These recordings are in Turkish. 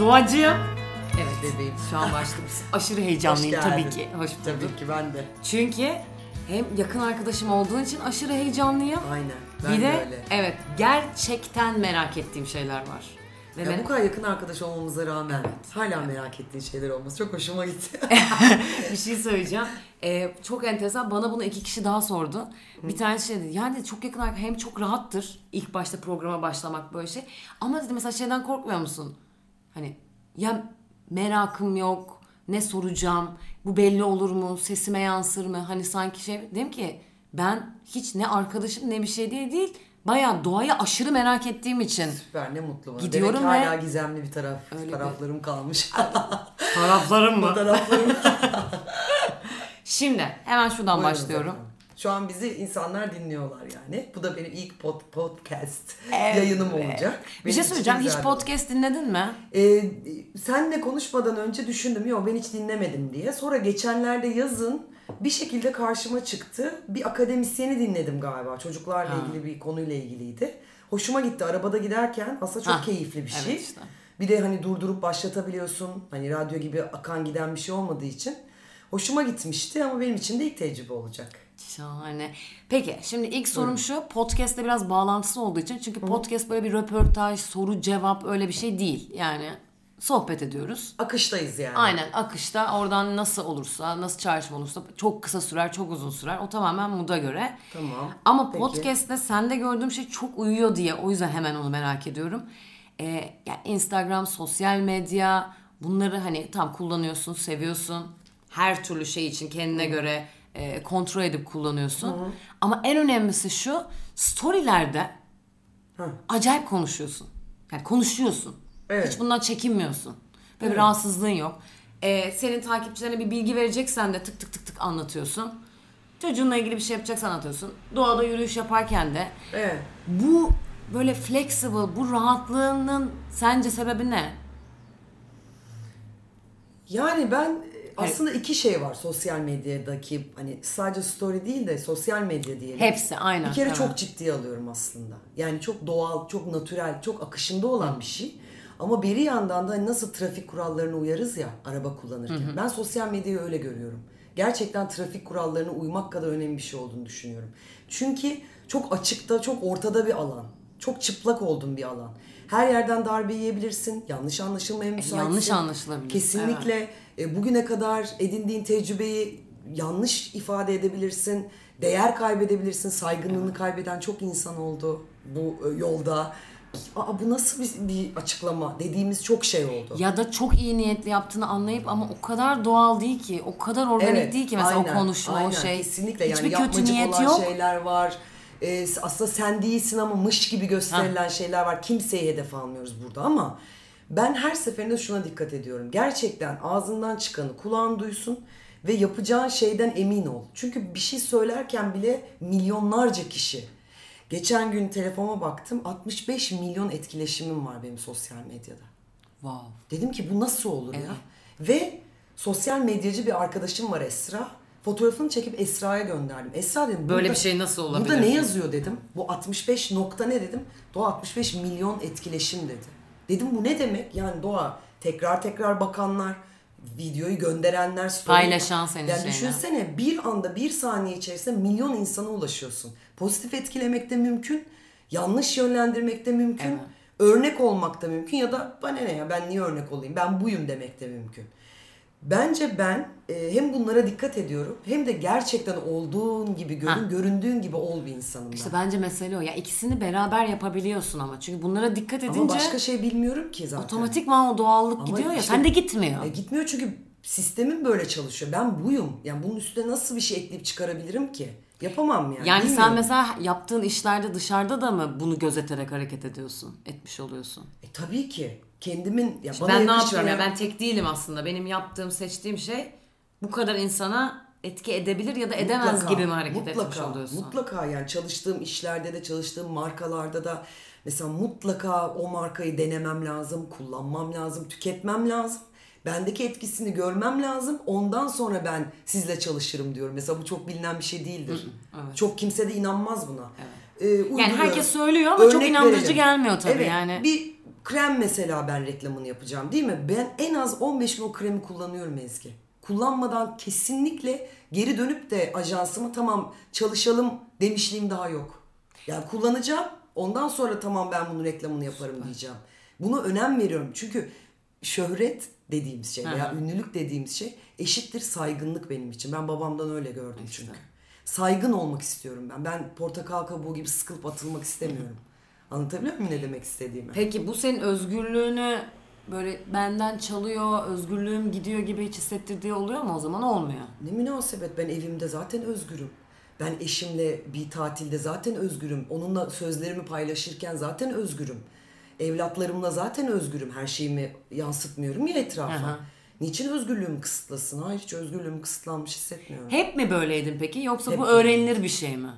Doğacığım. Evet bebeğim şu an başladım. Aşırı heyecanlıyım Hoş tabii ki. Hoş bulduk. Tabii ki ben de. Çünkü hem yakın arkadaşım olduğun için aşırı heyecanlıyım. Aynen. Ben bir de, de öyle. evet gerçekten merak ettiğim şeyler var. Ve Ya ben- bu kadar yakın arkadaş olmamıza rağmen hala merak ettiğin şeyler olması çok hoşuma gitti. bir şey söyleyeceğim. Ee, çok enteresan. Bana bunu iki kişi daha sordu. Bir tanesi şey dedi. Yani çok yakın arkadaş hem çok rahattır ilk başta programa başlamak böyle şey. Ama dedi mesela şeyden korkmuyor musun? Hani ya merakım yok. Ne soracağım? Bu belli olur mu? Sesime yansır mı? Hani sanki şey dedim ki ben hiç ne arkadaşım ne bir şey diye değil. Bayağı doğayı aşırı merak ettiğim için. Süper ne mutlu bana. Gidiyorum Demek ve- hala gizemli bir taraf, Öyle bir- taraflarım kalmış. Taraflarım Bu taraflarım. Şimdi hemen şuradan Buyurun başlıyorum. efendim. Şu an bizi insanlar dinliyorlar yani. Bu da benim ilk pod, podcast Evet. yayınım olacak. Bir Benim şey için söyleyeceğim. Hiç bir- podcast dinledin mi? Ee, senle konuşmadan önce düşündüm yok ben hiç dinlemedim diye. Sonra geçenlerde yazın bir şekilde karşıma çıktı. Bir akademisyeni dinledim galiba. Çocuklarla Ha. ilgili bir konuyla ilgiliydi. Hoşuma gitti. Arabada giderken aslında çok Ha, keyifli bir şey. evet işte. Bir de hani durdurup başlatabiliyorsun. Hani radyo gibi akan giden bir şey olmadığı için. Hoşuma gitmişti ama benim için de ilk tecrübe olacak. Şahane. Peki şimdi ilk sorum şu. Podcast'le biraz bağlantısı olduğu için. Çünkü podcast böyle bir röportaj, soru, cevap öyle bir şey değil. Yani sohbet ediyoruz. Akıştayız yani. Aynen akışta oradan nasıl olursa, nasıl çağrışım olursa çok kısa sürer, çok uzun sürer. O tamamen mood'a göre. Tamam. Ama Peki. podcast'te sende gördüğüm şey çok uyuyor diye o yüzden hemen onu merak ediyorum. Ee, yani Instagram, sosyal medya bunları hani tam kullanıyorsun, seviyorsun. Her türlü şey için kendine göre e, kontrol edip kullanıyorsun. Ama en önemlisi şu storylerde Hı. acayip konuşuyorsun. Yani konuşuyorsun. Evet. Hiç bundan çekinmiyorsun. Ve bir rahatsızlığın yok. Ee, senin takipçilerine bir bilgi vereceksen de tık tık tık tık anlatıyorsun. Çocuğunla ilgili bir şey yapacaksan anlatıyorsun. Doğada yürüyüş yaparken de Evet. bu böyle flexible, bu rahatlığının sence sebebi ne? Yani ben e, aslında iki şey var sosyal medyadaki hani sadece story değil de sosyal medya diyelim. Hepsi aynen. Bir kere evet. çok ciddiye alıyorum aslında. Yani çok doğal, çok natürel, çok akışında olan bir şey. Ama bir yandan da hani nasıl trafik kurallarına uyarız ya araba kullanırken. Ben sosyal medyayı öyle görüyorum. Gerçekten trafik kurallarına uymak kadar önemli bir şey olduğunu düşünüyorum. Çünkü çok açıkta, çok ortada bir alan. Çok çıplak olduğun bir alan. Her yerden darbe yiyebilirsin. Yanlış anlaşılmaya müsaitsin. yanlış anlaşılabilir, Kesinlikle e, bugüne kadar edindiğin tecrübeyi yanlış ifade edebilirsin. Değer kaybedebilirsin. Saygınlığını kaybeden çok insan oldu bu e, yolda. Aa, bu nasıl bir, bir açıklama dediğimiz çok şey oldu. Ya da çok iyi niyetli yaptığını anlayıp ama o kadar doğal değil ki, o kadar organik değil ki mesela aynen, o konuşma, aynen, o şey. Kesinlikle yani Hiçbir kötü niyet olan yok. şeyler var. Ee, aslında sen değilsin ama mış gibi gösterilen şeyler var. Kimseyi hedef almıyoruz burada ama ben her seferinde şuna dikkat ediyorum. Gerçekten ağzından çıkanı kulağın duysun ve yapacağın şeyden emin ol. Çünkü bir şey söylerken bile milyonlarca kişi. Geçen gün telefona baktım 65 milyon etkileşimim var benim sosyal medyada. Wow. Dedim ki bu nasıl olur ya? Ve sosyal medyacı bir arkadaşım var Esra. Fotoğrafını çekip Esra'ya gönderdim. Esra dedim. Böyle burada- bir şey nasıl olabilir? Burada ne yazıyor dedim. Bu 65 nokta ne dedim. Doğa 65 milyon etkileşim dedi. Dedim bu ne demek? Yani Doğa tekrar tekrar bakanlar, videoyu gönderenler, story- Paylaşan senin Yani şeyini. düşünsene bir anda bir saniye içerisinde milyon insana ulaşıyorsun. Pozitif etkilemek de mümkün. Yanlış yönlendirmek de mümkün. Evet. Örnek olmak da mümkün ya da bana ne ya ben niye örnek olayım ben buyum demek de mümkün. Bence ben e, hem bunlara dikkat ediyorum hem de gerçekten olduğun gibi görün, Ha. göründüğün gibi ol bir insanım ben. İşte bence mesele o. Ya ikisini beraber yapabiliyorsun ama. Çünkü bunlara dikkat edince Ama başka şey bilmiyorum ki zaten. otomatikman o doğallık Ama gidiyor ya. işte- Sen de gitmiyor. E, gitmiyor çünkü sistemin böyle çalışıyor. Ben buyum. Yani bunun üstüne nasıl bir şey ekleyip çıkarabilirim ki? Yapamam yani. yani sen bilmiyorum. mesela yaptığın işlerde dışarıda da mı bunu gözeterek hareket ediyorsun? Etmiş oluyorsun. E, tabii ki. Kendimin ya bana ben ne yapıyorum ya ben tek değilim aslında. Benim yaptığım, seçtiğim şey bu kadar insana etki edebilir ya da edemez Mutlaka, gibi mi hareket mutlaka, etmiş oluyorsun? Mutlaka yani çalıştığım işlerde de çalıştığım markalarda da mesela mutlaka o markayı denemem lazım, kullanmam lazım, tüketmem lazım. Bendeki etkisini görmem lazım. Ondan sonra ben sizle çalışırım diyorum. Mesela bu çok bilinen bir şey değildir. Çok kimse de inanmaz buna. Ee, Yani herkes söylüyor ama çok Örnek inandırıcı verelim. gelmiyor tabii evet, yani. Bir krem mesela ben reklamını yapacağım değil mi? Ben en az 15 gün o kremi kullanıyorum Ezgi. Kullanmadan kesinlikle geri dönüp de ajansıma tamam çalışalım demişliğim daha yok. Yani kullanacağım ondan sonra tamam ben bunun reklamını yaparım diyeceğim. Buna önem veriyorum çünkü şöhret dediğimiz şey veya ünlülük dediğimiz şey eşittir saygınlık benim için. Ben babamdan öyle gördüm çünkü. Saygın olmak istiyorum ben. Ben portakal kabuğu gibi sıkılıp atılmak istemiyorum. Anlatabiliyor muyum ne demek istediğimi? Peki bu senin özgürlüğünü böyle benden çalıyor, özgürlüğüm gidiyor gibi hiç hissettirdiği oluyor mu o zaman? Olmuyor. Ne münasebet ben evimde zaten özgürüm. Ben eşimle bir tatilde zaten özgürüm. Onunla sözlerimi paylaşırken zaten özgürüm. Evlatlarımla zaten özgürüm. Her şeyimi yansıtmıyorum ya etrafa. Aha. Niçin özgürlüğümü kısıtlasın? Hayır hiç özgürlüğümü kısıtlanmış hissetmiyorum. Hep mi böyleydin peki yoksa Hep bu öğrenilir bir şey mi?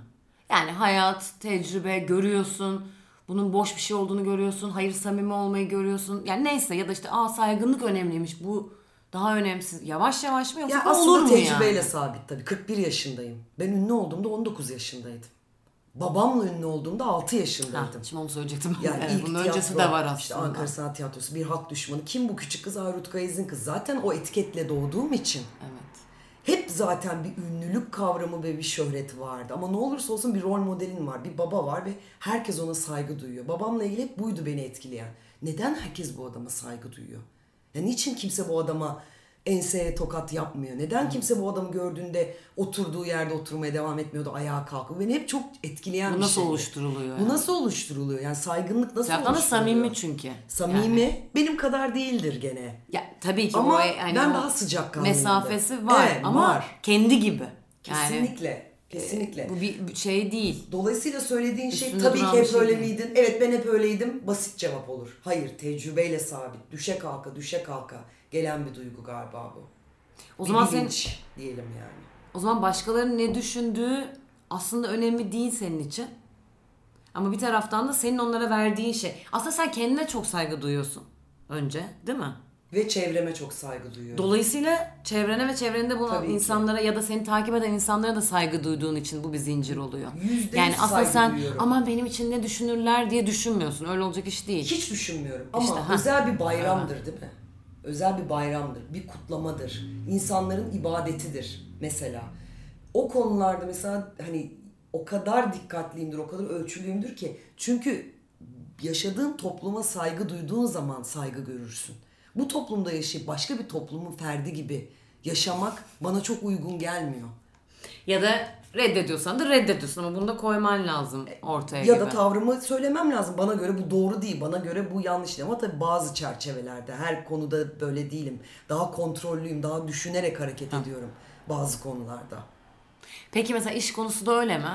Yani hayat, tecrübe görüyorsun. Bunun boş bir şey olduğunu görüyorsun. Hayır samimi olmayı görüyorsun. Yani neyse ya da işte aa saygınlık önemliymiş. Bu daha önemsiz. Yavaş yavaş mı yoksa Ya olur aslında mu tecrübeyle yani? sabit tabii. 41 yaşındayım. Ben ünlü olduğumda 19 yaşındaydım. Babamla ünlü olduğumda 6 Ha, yaşındaydım. şimdi onu söyleyecektim. Yani Evet, ilk bunun tiyatro, öncesi de var aslında. işte Ankara Sanat Tiyatrosu, bir halk düşmanı. Kim bu küçük kız? Ayrut Kayız'ın kız. Zaten o etiketle doğduğum için Evet. Hep zaten bir ünlülük kavramı ve bir şöhret vardı. Ama ne olursa olsun bir rol modelin var, bir baba var ve herkes ona saygı duyuyor. Babamla ilgili hep buydu beni etkileyen. Neden herkes bu adama saygı duyuyor? Ya niçin kimse bu adama enseye tokat yapmıyor? Neden kimse bu adamı gördüğünde oturduğu yerde oturmaya devam etmiyordu, ayağa kalkıp? Beni hep çok etkileyen Bu bir nasıl şeydi. oluşturuluyor? Bu yani? nasıl oluşturuluyor? Yani saygınlık nasıl Zaten da oluşturuluyor? samimi çünkü. Samimi benim kadar değildir gene. Ya tabii ki Ama o yani ben o daha sıcakkanlıyım. mesafesi var Evet, ama var. kendi gibi. Yani Kesinlikle. Kesinlikle. bu bir şey değil. Dolayısıyla söylediğin şey Üstünde tabii ki hep şey öyle miydin? Evet ben hep öyleydim. Basit cevap olur. Hayır tecrübeyle sabit. Düşe kalka düşe kalka gelen bir duygu galiba bu. O Bir zaman sen diyelim yani. o zaman başkalarının ne düşündüğü aslında önemli değil senin için. Ama bir taraftan da senin onlara verdiğin şey. Aslında sen kendine çok saygı duyuyorsun önce, değil mi? Ve çevreme çok saygı duyuyorum. Dolayısıyla çevrene ve çevrende bulunan Tabii ki. insanlara ya da seni takip eden insanlara da saygı duyduğun için bu bir zincir oluyor. Yüzde yani yüz aslında saygı sen duyuyorum. aman benim için ne düşünürler diye düşünmüyorsun. Öyle olacak iş değil. Hiç düşünmüyorum ama İşte, ha. özel bir bayramdır değil mi? Özel bir bayramdır, bir kutlamadır. İnsanların ibadetidir mesela. O konularda mesela hani o kadar dikkatliyimdir, o kadar ölçülüyümdür ki. Çünkü yaşadığın topluma saygı duyduğun zaman saygı görürsün. Bu toplumda yaşayıp başka bir toplumun ferdi gibi yaşamak bana çok uygun gelmiyor. Ya da reddediyorsan da reddediyorsun ama bunu da koyman lazım ortaya Ya gibi. da tavrımı söylemem lazım. Bana göre bu doğru değil, bana göre bu yanlış değil. Ama tabii bazı çerçevelerde her konuda böyle değilim. Daha kontrollüyüm, daha düşünerek hareket ediyorum bazı konularda. Peki mesela iş konusu da öyle mi?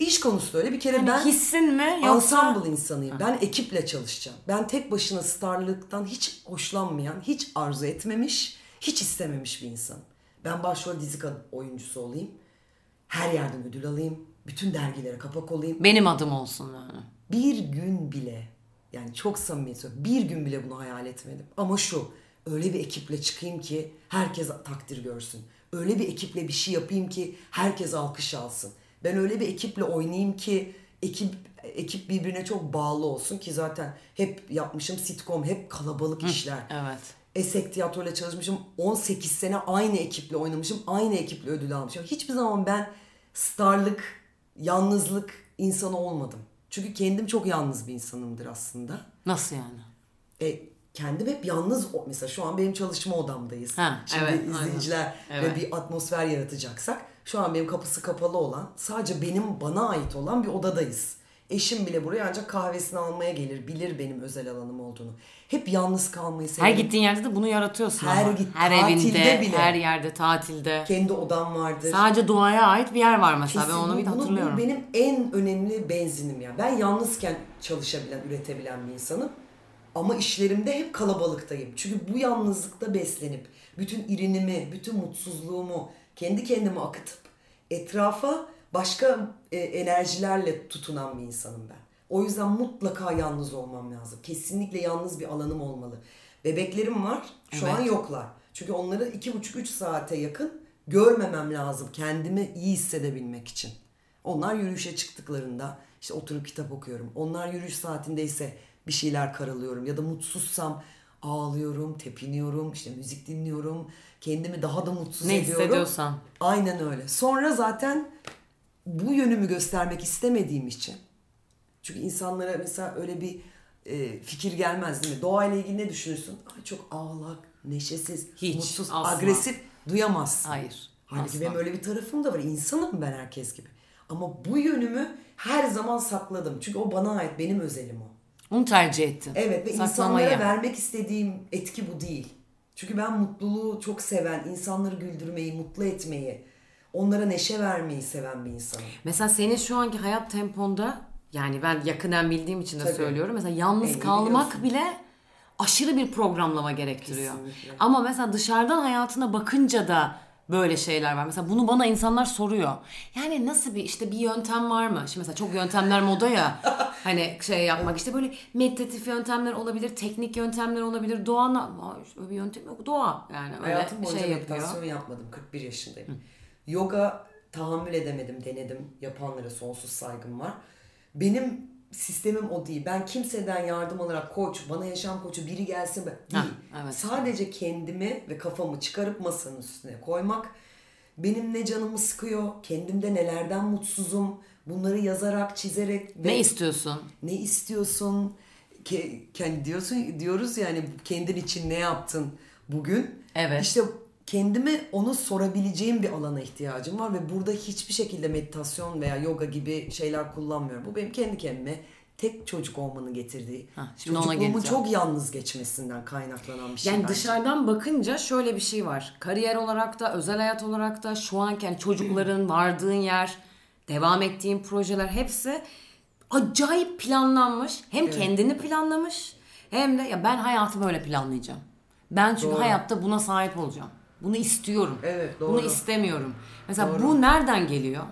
İş konusu da öyle. Bir kere Yani ben hissin mi yoksa ensemble insanıyım. Ben ekiple çalışacağım. Ben tek başına starlıktan hiç hoşlanmayan, hiç arzu etmemiş, hiç istememiş bir insanım. Ben başrol dizi oyuncusu olayım. Her yerden ödül alayım. Bütün dergilere kapak olayım. benim adım olsun yani. bir gün bile yani çok samimi söylüyorum bir gün bile bunu hayal etmedim. Ama şu öyle bir ekiple çıkayım ki herkes takdir görsün. Öyle bir ekiple bir şey yapayım ki herkes alkış alsın. Ben öyle bir ekiple oynayayım ki ekip ekip birbirine çok bağlı olsun ki zaten hep yapmışım sitcom hep kalabalık işler. Evet. Esek tiyatroyla çalışmışım. 18 sene aynı ekiple oynamışım. Aynı ekiple ödül almışım. Hiçbir zaman ben starlık, yalnızlık insanı olmadım. Çünkü kendim çok yalnız bir insanımdır aslında. Nasıl yani? E, kendim hep yalnız, mesela şu an benim çalışma odamdayız. Ha, Şimdi evet, aynen. izleyiciler Evet. ve bir atmosfer yaratacaksak şu an benim kapısı kapalı olan, sadece benim bana ait olan bir odadayız. Eşim bile buraya ancak kahvesini almaya gelir, bilir benim özel alanım olduğunu. Hep yalnız kalmayı Her severim. gittiğin yerde de bunu yaratıyorsun Her ama. git- her tatilde evinde, bile. her yerde, tatilde. Kendi odam vardır. Sadece doğaya ait bir yer var mesela. ben Kesin, onu bir bu- bunu- hatırlıyorum. Bu benim en önemli benzinim ya. Ben yalnızken çalışabilen, üretebilen bir insanım. Ama işlerimde hep kalabalıktayım. Çünkü bu yalnızlıkta beslenip bütün irinimi, bütün mutsuzluğumu kendi kendime akıtıp etrafa başka e, enerjilerle tutunan bir insanım ben. O yüzden mutlaka yalnız olmam lazım. Kesinlikle yalnız bir alanım olmalı. Bebeklerim var. Şu Evet. an yoklar. Çünkü onları iki buçuk üç saate yakın görmemem lazım. Kendimi iyi hissedebilmek için. Onlar yürüyüşe çıktıklarında işte oturup kitap okuyorum. Onlar yürüyüş saatindeyse bir şeyler karalıyorum ya da mutsuzsam ağlıyorum, tepiniyorum, işte müzik dinliyorum. Kendimi daha da mutsuz Ne ediyorum. hissediyorsan. Aynen öyle. Sonra zaten bu yönümü göstermek istemediğim için. Çünkü insanlara mesela öyle bir e, fikir gelmez değil mi? Doğayla ilgili ne düşünürsün? Ay çok ağlak, neşesiz, Hiç, mutsuz, asla. agresif duyamazsın. Hayır. Halbuki asla. benim öyle bir tarafım da var. İnsanım ben herkes gibi. Ama bu yönümü her zaman sakladım. Çünkü o bana ait, benim özelim o. Onu tercih ettin. Evet ve Saklamayı. insanlara vermek istediğim etki bu değil. Çünkü ben mutluluğu çok seven, insanları güldürmeyi, mutlu etmeyi, onlara neşe vermeyi seven bir insanım. Mesela senin şu anki hayat temponda yani ben yakından bildiğim için de Tabii. söylüyorum. Mesela yalnız Beni kalmak bile aşırı bir programlama gerektiriyor. Kesinlikle. Ama mesela dışarıdan hayatına bakınca da böyle şeyler var. Mesela bunu bana insanlar soruyor. Yani nasıl bir işte bir yöntem var mı? Şimdi mesela çok yöntemler moda ya. hani şey yapmak işte böyle meditatif yöntemler olabilir, teknik yöntemler olabilir. Doğa Aa, işte öyle bir yöntem yok. Doğa yani öyle Hayatım boyunca şey yapıyor. meditasyon yapmadım. 41 yaşındayım. Yoga tahammül edemedim, denedim. Yapanlara sonsuz saygım var. Benim sistemim o değil. Ben kimseden yardım alarak koç, bana yaşam koçu biri gelsin ben- değil. Ha, evet. Sadece kendimi ve kafamı çıkarıp masanın üstüne koymak. Benim ne canımı sıkıyor, kendimde nelerden mutsuzum, bunları yazarak, çizerek Ne istiyorsun? ne istiyorsun? Ke, kendi diyorsun diyoruz yani kendin için ne yaptın bugün? Evet. İşte kendime onu sorabileceğim bir alana ihtiyacım var ve burada hiçbir şekilde meditasyon veya yoga gibi şeyler kullanmıyorum. Bu benim kendi kendime tek çocuk olmanın getirdiği, Ha, şimdi ona çocukluğumun geleceğim. çok yalnız geçmesinden kaynaklanan bir şey. Yani bence. dışarıdan bakınca şöyle bir şey var. Kariyer olarak da, özel hayat olarak da, şu anki yani çocukların vardığın yer, devam ettiğin projeler hepsi acayip planlanmış. Hem kendini planlamış hem de ya ben hayatı böyle planlayacağım. Ben çünkü Doğru. hayatta buna sahip olacağım. Bunu istiyorum. Evet, Bunu doğru. istemiyorum. Mesela Doğru. bu nereden geliyor?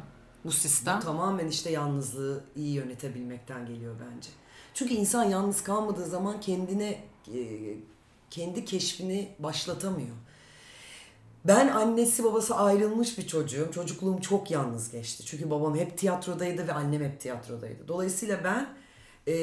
Bu sistem. Tamamen işte yalnızlığı iyi yönetebilmekten geliyor bence. Çünkü insan yalnız kalmadığı zaman kendine e, kendi keşfini başlatamıyor. Ben annesi babası ayrılmış bir çocuğum. Çocukluğum çok yalnız geçti. Çünkü babam hep tiyatrodaydı ve annem hep tiyatrodaydı. Dolayısıyla ben e,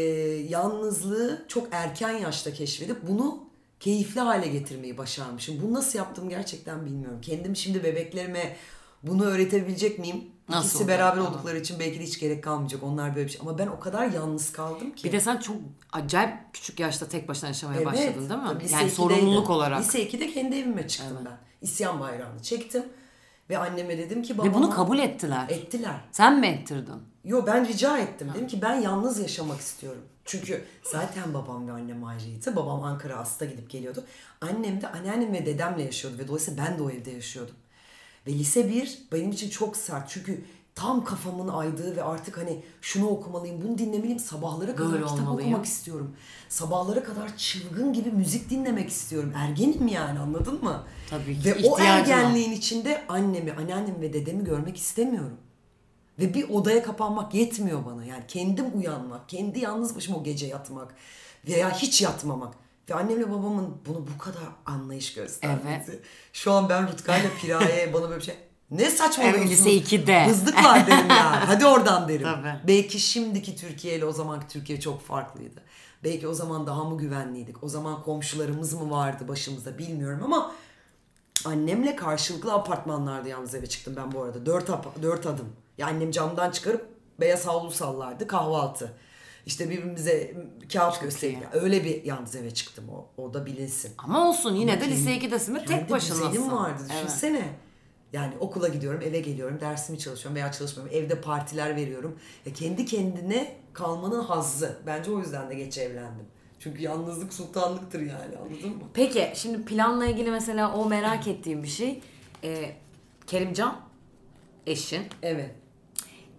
yalnızlığı çok erken yaşta keşfedip bunu keyifli hale getirmeyi başarmışım. Bunu nasıl yaptım gerçekten bilmiyorum. Kendim şimdi bebeklerime bunu öğretebilecek miyim? Nasıl İkisi olacak? beraber Ama. oldukları için belki de hiç gerek kalmayacak. Onlar böyle bir şey. Ama ben o kadar yalnız kaldım ki. Bir de sen çok acayip küçük yaşta tek başına yaşamaya başladın değil mi? tabii yani 2'deydim. sorumluluk olarak. Lise 2'de kendi evime çıktım ben. İsyan bayrağını çektim. Ve anneme dedim ki babama... Ve bunu kabul ettiler. Ettiler. Sen mi ettirdin? Yo ben rica ettim. Dedim ki ben yalnız yaşamak istiyorum. Çünkü zaten babam ve annem ayrıydı. Babam Ankara hasta gidip geliyordu. Annem de anneannem ve dedemle yaşıyordu ve dolayısıyla ben de o evde yaşıyordum. Ve lise 1 benim için çok sert. Çünkü tam kafamın aydığı ve artık hani şunu okumalıyım, bunu dinlemeliyim. Sabahlara kadar Böyle kitap olmalıyım. okumak istiyorum. Sabahlara kadar çılgın gibi müzik dinlemek istiyorum. Ergenim yani anladın mı? Tabii ki, Ve o var. ergenliğin içinde annemi, anneannemi ve dedemi görmek istemiyorum. Ve bir odaya kapanmak yetmiyor bana. Yani kendim uyanmak, kendi yalnız başıma o gece yatmak veya hiç yatmamak. Ve annemle babamın bunu bu kadar anlayış göstermesi. Şu an ben Rutkay'la Piraye bana böyle bir şey... Ne saçmalıyorsunuz? Evet, lise 2'de. Hızlıklar derim ya. Hadi oradan derim. Tabii. Belki şimdiki Türkiye ile o zamanki Türkiye çok farklıydı. Belki o zaman daha mı güvenliydik? O zaman komşularımız mı vardı başımızda bilmiyorum ama annemle karşılıklı apartmanlarda yalnız eve çıktım ben bu arada. Dört, dört adım. Ya annem camdan çıkarıp beyaz havlu sallardı kahvaltı. İşte birbirimize kağıt gösterdik. iyi. Öyle bir yalnız eve çıktım o. O da bilinsin. Ama olsun yine de Kendi- lise 2'desin ve tek Kendi başınasın. düzenim vardı Evet. düşünsene. Yani okula gidiyorum, eve geliyorum, dersimi çalışıyorum veya çalışmıyorum. Evde partiler veriyorum. Ya kendi kendine kalmanın hazzı. Bence o yüzden de geç evlendim. Çünkü yalnızlık sultanlıktır yani anladın mı? Peki şimdi planla ilgili mesela o merak ettiğim bir şey. Ee, Kerimcan eşin. Evet.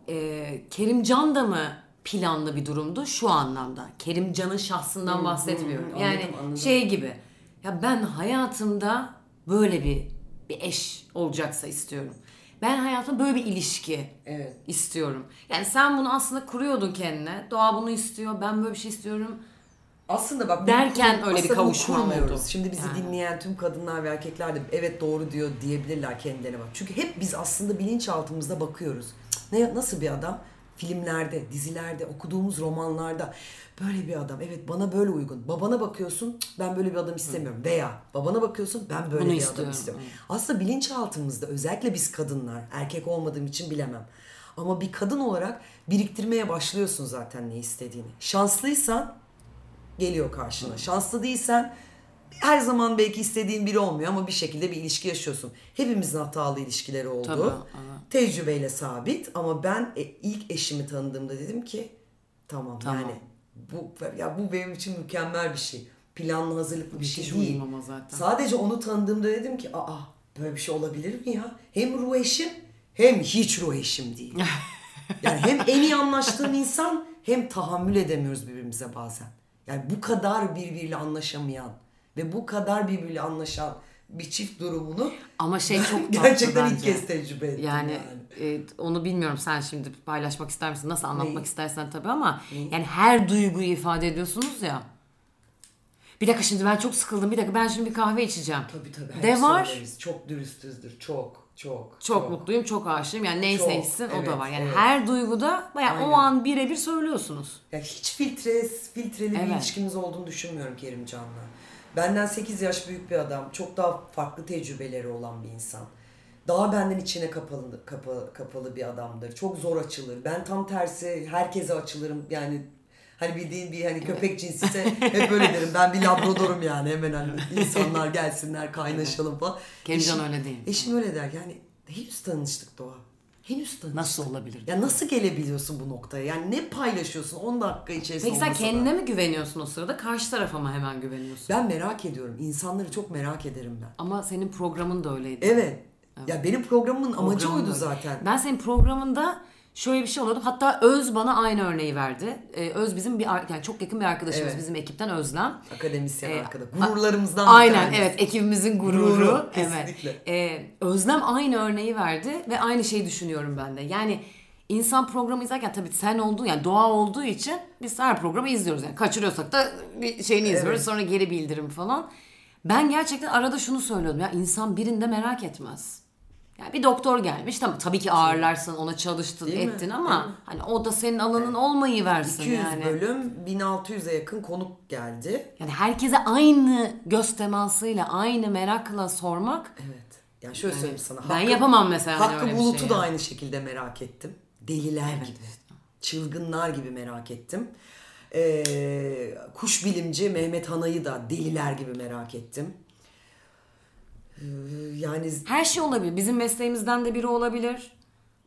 Ee, Kerimcan da mı planlı bir durumdu şu anlamda? Kerimcan'ın şahsından bahsetmiyorum. hı, yani anladım, anladım. şey gibi. Ya ben hayatımda böyle bir bir eş olacaksa istiyorum. Ben hayatımda böyle bir ilişki Evet. istiyorum. Yani sen bunu aslında kuruyordun kendine. Doğa bunu istiyor. Ben böyle bir şey istiyorum. Aslında bak Derken bunu- öyle bir kavuşma oldu. Şimdi bizi Yani. dinleyen tüm kadınlar ve erkekler de evet doğru diyor diyebilirler kendilerine bak. Çünkü hep biz aslında bilinçaltımızda bakıyoruz. Ne nasıl bir adam? filmlerde, dizilerde, okuduğumuz romanlarda böyle bir adam. Evet bana böyle uygun. Babana bakıyorsun "Cık, ben böyle bir adam istemiyorum. Veya babana bakıyorsun ben böyle Bunu bir istiyorum. adam istiyorum. Aslında bilinçaltımızda özellikle biz kadınlar, erkek olmadığım için bilemem. Ama bir kadın olarak biriktirmeye başlıyorsun zaten ne istediğini. Şanslıysan geliyor karşına. Şanslı değilsen her zaman belki istediğin biri olmuyor ama bir şekilde bir ilişki yaşıyorsun. Hepimizin hatalı ilişkileri oldu. Tabii, evet. Tecrübeyle sabit ama ben e, ilk eşimi tanıdığımda dedim ki tamam, Tamam. yani bu ya bu benim için mükemmel bir şey. Planlı hazırlıklı bir şey Müthiş değil. ama zaten. Sadece onu tanıdığımda dedim ki aa böyle bir şey olabilir mi ya? Hem ruh eşim hem hiç ruh eşim değil. yani hem en iyi anlaştığım insan hem tahammül edemiyoruz birbirimize bazen. Yani bu kadar birbiriyle anlaşamayan ve bu kadar birbiriyle anlaşan bir çift durumunu Ama şey çok gerçekten ilk kez tecrübe ettim Yani, yani. e, onu bilmiyorum sen şimdi paylaşmak ister misin? Nasıl anlatmak Neyi? istersen tabii ama yani her duyguyu ifade ediyorsunuz ya. Bir dakika şimdi ben çok sıkıldım. Bir dakika ben şimdi bir kahve içeceğim. Tabii tabii. De var. söyleriz. Çok dürüstüzdür. Çok çok. Çok, mutluyum, çok aşığım. Yani neyse Çok, hissin o da evet, var. Yani evet. her duyguda bayağı o an birebir söylüyorsunuz. Ya hiç filtre, filtreli bir Evet. ilişkimiz olduğunu düşünmüyorum Kerimcan'la. Benden 8 yaş büyük bir adam. Çok daha farklı tecrübeleri olan bir insan. Daha benden içine kapalı, kapalı, kapalı bir adamdır. Çok zor açılır. Ben tam tersi herkese açılırım. Yani hani bildiğin bir hani köpek cinsiyse hep öyle derim. Ben bir labradorum yani. Hemen hani insanlar gelsinler kaynaşalım falan. Kerimcan öyle değil. Eşim öyle der. Yani henüz tanıştık Doğa. Henüz tanıştık. Nasıl olabilir? Ya nasıl gelebiliyorsun bu noktaya? Yani ne paylaşıyorsun 10 dakika içerisinde Peki sen da? kendine mi güveniyorsun o sırada? Karşı tarafa mı hemen güveniyorsun? Ben merak ediyorum. İnsanları çok merak ederim ben. Ama senin programın da öyleydi. Evet. Ya benim programımın amacı Programın oydu öyle. zaten. Ben senin programında şöyle bir şey oluyordu. Hatta Öz bana aynı örneği verdi. Ee, Öz bizim bir yani çok yakın bir arkadaşımız Evet. bizim ekipten Özlem. Akademisyen Ee, arkada. Gururlarımızdan Aynen evet ekibimizin gururu. Gururu, evet. kesinlikle. Ee, Özlem aynı örneği verdi ve aynı şeyi düşünüyorum ben de. Yani insan programı izlerken tabii sen olduğu yani doğa olduğu için biz her programı izliyoruz. Yani kaçırıyorsak da bir şeyini izliyoruz Evet. sonra geri bildirim falan. Ben gerçekten arada şunu söylüyordum ya insan birinde merak etmez. Yani bir doktor gelmiş tamam tabii ki ağırlarsın ona çalıştın Değil mi? ettin ama hani o da senin alanın olmayı versin 200 yani. bölüm 1600'e yakın konuk geldi. Yani herkese aynı göz temasıyla aynı merakla sormak Evet. Yani şöyle söyleyeyim sana. ben yapamam mesela hani Hakkı öyle bir Bulut'u şey da ya. aynı şekilde merak ettim. Deliler gibi. Çılgınlar gibi merak ettim. Ee, kuş bilimci Mehmet Hana'yı da deliler gibi merak ettim. Ee, yani Her şey olabilir. Bizim mesleğimizden de biri olabilir.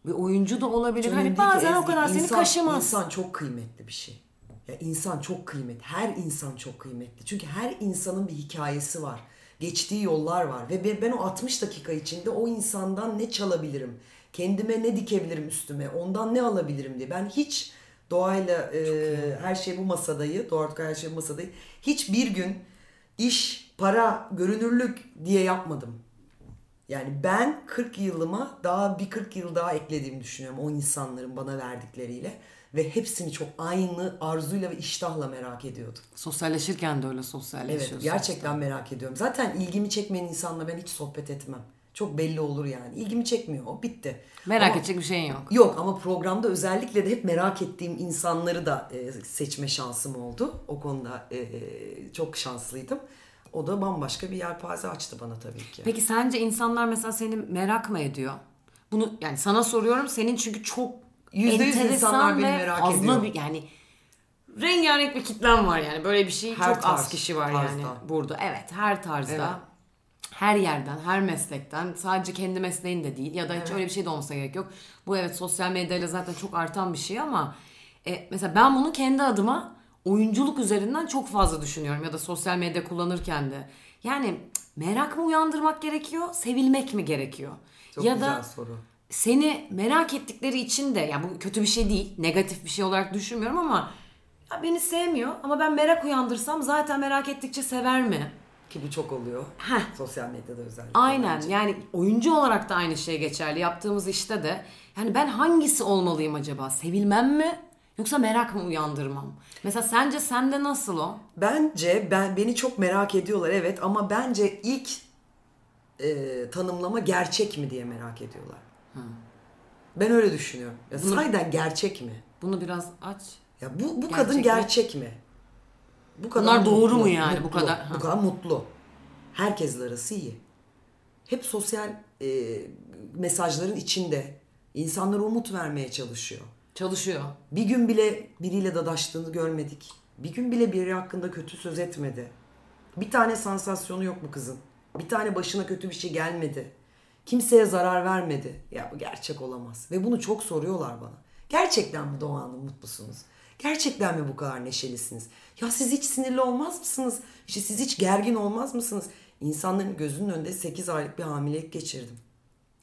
Bir oyuncu da olabilir. Hani bazen o kadar seni İnsan- kaşımaz. İnsan çok kıymetli bir şey. Ya insan çok kıymetli. Her insan çok kıymetli. Çünkü her insanın bir hikayesi var. Geçtiği yollar var. Ve ben- o 60 dakika içinde o insandan ne çalabilirim? Kendime ne dikebilirim üstüme? Ondan ne alabilirim diye. Ben hiç doğayla e, her şey bu masadayı, Doğa Artuka her şey bu masadayı hiçbir gün iş, para, görünürlük diye yapmadım. Yani ben 40 yılıma daha bir 40 yıl daha eklediğimi düşünüyorum o insanların bana verdikleriyle. Ve hepsini çok aynı arzuyla ve iştahla merak ediyordum. Sosyalleşirken de öyle Evet sosyalleşiyorsun. gerçekten merak ediyorum. Zaten ilgimi çekmeyen insanla ben hiç sohbet etmem. Çok belli olur yani. İlgimi çekmiyor o bitti. Merak Ama- edecek bir şeyin yok. Yok ama programda özellikle de hep merak ettiğim insanları da e, seçme şansım oldu. O konuda e, e, çok şanslıydım. O da bambaşka bir yelpaze açtı bana tabii ki. Peki sence insanlar mesela seni merak mı ediyor? Bunu yani sana soruyorum senin çünkü çok Yüzde yüz enteresan insanlar beni merak fazla ediyor. Bir, yani rengarenk bir kitlen var yani böyle bir şey Her çok az tarz, kişi var tarzda. yani burada. Evet her tarzda. Evet. Her yerden, her meslekten, sadece kendi mesleğin de değil ya da hiç öyle bir şey de olmasa gerek yok. Bu evet sosyal medyayla zaten çok artan bir şey ama e, mesela ben bunu kendi adıma oyunculuk üzerinden çok fazla düşünüyorum ya da sosyal medya kullanırken de. Yani merak mı uyandırmak gerekiyor, sevilmek mi gerekiyor? Çok ya güzel da soru. seni merak ettikleri için de ya bu kötü bir şey değil, negatif bir şey olarak düşünmüyorum ama ya beni sevmiyor ama ben merak uyandırsam zaten merak ettikçe sever mi? Ki bu çok oluyor. Heh. Sosyal medyada özellikle. Aynen bence. yani oyuncu olarak da aynı şey geçerli. Yaptığımız işte de yani ben hangisi olmalıyım acaba? Sevilmem mi? Yoksa merak mı uyandırmam? Mesela sence sende nasıl o? Bence ben beni çok merak ediyorlar evet ama bence ilk e, tanımlama gerçek mi diye merak ediyorlar. Ben öyle düşünüyorum. Ya Bunu- sahiden gerçek mi? Bunu biraz aç. Ya bu bu Gerçek kadın mi? gerçek mi? Bu kadar Bunlar doğru mu yani bu mutlu, kadar? Ha. Bu kadar mutlu. Herkesle arası iyi. Hep sosyal e, mesajların içinde. İnsanlara umut vermeye çalışıyor. Çalışıyor. Bir gün bile biriyle dadaştığını görmedik. Bir gün bile biri hakkında kötü söz etmedi. Bir tane sansasyonu yok bu kızın. Bir tane başına kötü bir şey gelmedi. Kimseye zarar vermedi. Ya bu gerçek olamaz. Ve bunu çok soruyorlar bana. Gerçekten mi Doğa Hanım mutlusunuz? Gerçekten mi bu kadar neşelisiniz? Ya siz hiç sinirli olmaz mısınız? İşte siz hiç gergin olmaz mısınız? İnsanların gözünün önünde 8 aylık bir hamilelik geçirdim.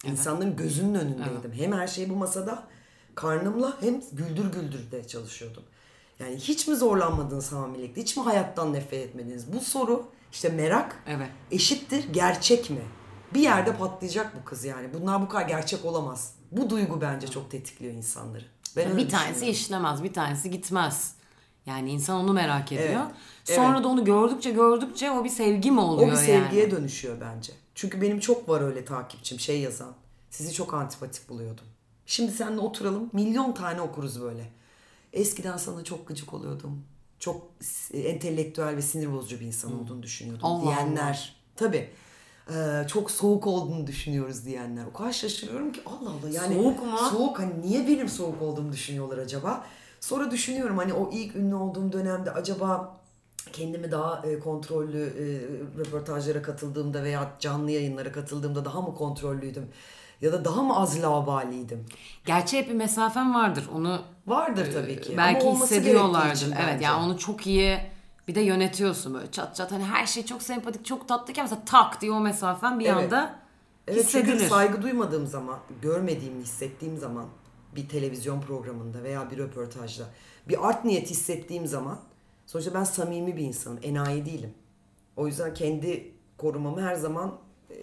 İnsanların gözünün önündeydim. Hem her şey bu masada karnımla hem güldür güldür de çalışıyordum. Yani hiç mi zorlanmadınız hamilelikte? Hiç mi hayattan nefret etmediniz? Bu soru işte merak Evet. eşittir gerçek mi? Bir yerde patlayacak bu kız yani. Bunlar bu kadar gerçek olamaz. Bu duygu bence çok tetikliyor insanları. Ben bir tanesi işlemez, bir tanesi gitmez. Yani insan onu merak ediyor. Evet, Sonra evet. da onu gördükçe gördükçe o bir sevgi mi O oluyor bir sevgiye yani? dönüşüyor bence. Çünkü benim çok var öyle takipçim şey yazan. Sizi çok antipatik buluyordum. Şimdi seninle oturalım milyon tane okuruz böyle. Eskiden sana çok gıcık oluyordum. Çok entelektüel ve sinir bozucu bir insan olduğunu düşünüyordum Allah diyenler. Tabii. Ee, çok soğuk olduğunu düşünüyoruz diyenler. O kadar şaşırıyorum ki Allah Allah yani. Soğuk mu? Soğuk hani niye benim soğuk olduğumu düşünüyorlar acaba? Sonra düşünüyorum hani o ilk ünlü olduğum dönemde acaba kendimi daha e, kontrollü e, röportajlara katıldığımda veya canlı yayınlara katıldığımda daha mı kontrollüydüm? Ya da daha mı az laubaliydim? Gerçi hep bir mesafen vardır. Onu Vardır tabii ki. Belki hissediyorlardır. Evet bence. yani onu çok iyi bir de yönetiyorsun böyle çat çat hani her şey çok sempatik çok tatlıken mesela tak diye o mesafen bir Evet. anda Evet çünkü hissedilir. saygı duymadığım zaman, görmediğimi hissettiğim zaman bir televizyon programında veya bir röportajda bir art niyet hissettiğim zaman sonuçta ben samimi bir insanım, enayi değilim. O yüzden kendi korumamı her zaman e,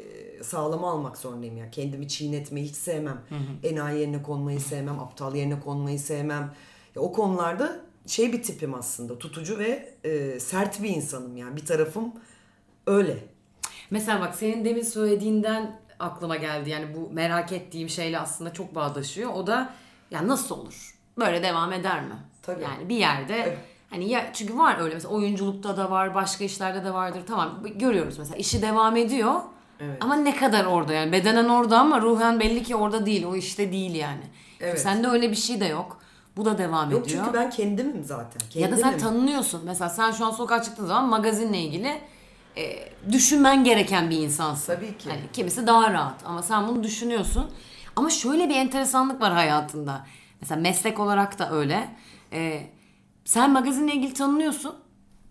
sağlama almak zorundayım. Yani kendimi çiğnetmeyi hiç sevmem. Enayi yerine konmayı sevmem, aptal yerine konmayı sevmem. Ya, o konularda şey bir tipim aslında, tutucu ve e, sert bir insanım yani. Bir tarafım öyle. Mesela bak senin demin söylediğinden aklıma geldi. Yani bu merak ettiğim şeyle aslında çok bağdaşıyor. O da ya nasıl olur? Böyle devam eder mi? Tabii. Yani bir yerde Evet. hani ya çünkü var öyle mesela oyunculukta da var, başka işlerde de vardır. Tamam görüyoruz mesela işi devam ediyor. Evet. Ama ne kadar orada yani bedenen orada ama ruhen belli ki orada değil. O işte değil yani. Evet. Sende öyle bir şey de yok. Bu da devam Yok ediyor. çünkü ben kendimim zaten. Ya da sen Kendimim. tanınıyorsun. Mesela sen şu an sokağa çıktığın zaman magazinle ilgili e, düşünmen gereken bir insansın. Tabii ki. Hani kimisi daha rahat ama sen bunu düşünüyorsun. Ama şöyle bir enteresanlık var hayatında. Mesela meslek olarak da öyle. E, sen magazinle ilgili tanınıyorsun.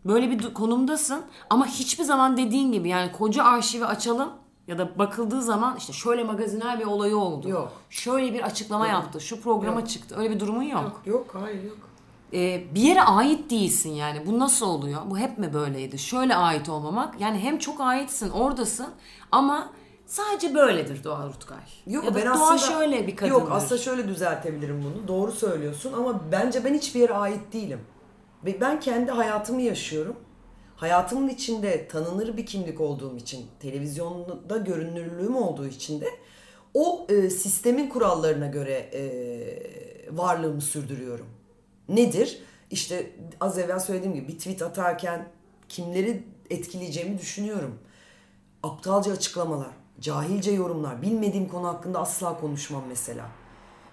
Böyle bir konumdasın ama hiçbir zaman dediğin gibi yani koca arşivi açalım ya da bakıldığı zaman işte şöyle magazinel bir olayı oldu. Yok. Şöyle bir açıklama yaptı. Şu programa Yok. çıktı. Öyle bir durumun yok. Yok, yok hayır yok. Ee, bir yere ait değilsin yani. Bu nasıl oluyor? Bu hep mi böyleydi? Şöyle ait olmamak. Yani hem çok aitsin, oradasın ama sadece böyledir Doğa Rutkay. Yok ya ben Doğa aslında şöyle bir kadındır. Yok aslında şöyle düzeltebilirim bunu. Doğru söylüyorsun ama bence ben hiçbir yere ait değilim. Ben kendi hayatımı yaşıyorum. Hayatımın içinde tanınır bir kimlik olduğum için, televizyonda görünürlüğüm olduğu için de o e, sistemin kurallarına göre e, varlığımı sürdürüyorum. Nedir? İşte az evvel söylediğim gibi bir tweet atarken kimleri etkileyeceğimi düşünüyorum. Aptalca açıklamalar, cahilce yorumlar, bilmediğim konu hakkında asla konuşmam mesela.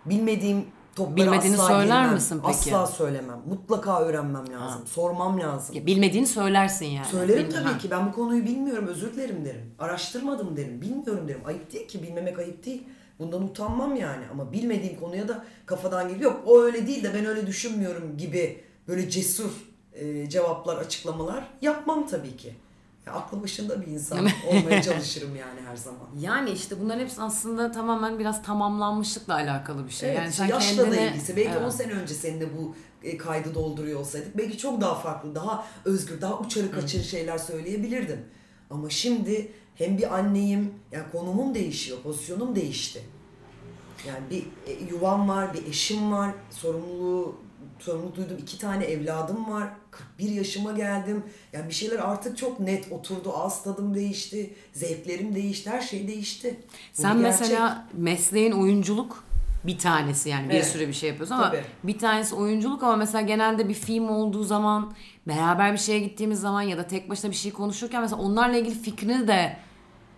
Bilmediğim toplara Bilmediğini asla söyler girmem. misin peki? Asla söylemem. Mutlaka öğrenmem lazım. Sormam lazım. Ya bilmediğini söylersin yani. Söylerim Bilmi- tabii ha. ki. Ben bu konuyu bilmiyorum. Özür dilerim derim. Araştırmadım derim. Bilmiyorum derim. Ayıp değil ki. Bilmemek ayıp değil. Bundan utanmam yani. Ama bilmediğim konuya da kafadan gelip yok o öyle değil de ben öyle düşünmüyorum gibi böyle cesur e, cevaplar, açıklamalar yapmam tabii ki. Ya, aklı başında bir insan olmaya çalışırım yani her zaman. Yani işte bunların hepsi aslında tamamen biraz tamamlanmışlıkla alakalı bir şey. Evet, yani sen yaşla da kendini... ilgisi. Belki Evet. 10 sene önce seninle bu e, kaydı dolduruyor olsaydık belki çok daha farklı, daha özgür, daha uçarı kaçırı şeyler söyleyebilirdim. Ama şimdi hem bir anneyim, yani konumum değişiyor, pozisyonum değişti. Yani bir e, yuvam var, bir eşim var, sorumluluğu sorumluluk duydum. iki tane evladım var. 41 yaşıma geldim. Yani bir şeyler artık çok net oturdu. Ağız tadım değişti. Zevklerim değişti. Her şey değişti. Bu Sen gerçek. mesela mesleğin oyunculuk bir tanesi yani bir Evet. sürü bir şey yapıyorsun ama Tabii. bir tanesi oyunculuk ama mesela genelde bir film olduğu zaman beraber bir şeye gittiğimiz zaman ya da tek başına bir şey konuşurken mesela onlarla ilgili fikrini de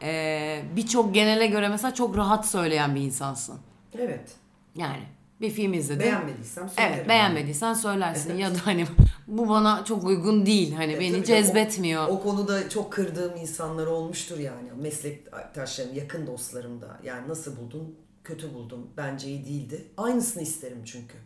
e, birçok genele göre mesela çok rahat söyleyen bir insansın. Evet. Yani bir film izledin. Beğenmediysem söylerim. Evet beğenmediysen söylersin ya da hani bu bana çok uygun değil hani E, beni cezbetmiyor. O, o konuda çok kırdığım insanlar olmuştur yani. Meslektaşlarım, yakın dostlarım da. Yani nasıl buldun? Kötü buldum. Bence iyi değildi. Aynısını isterim çünkü.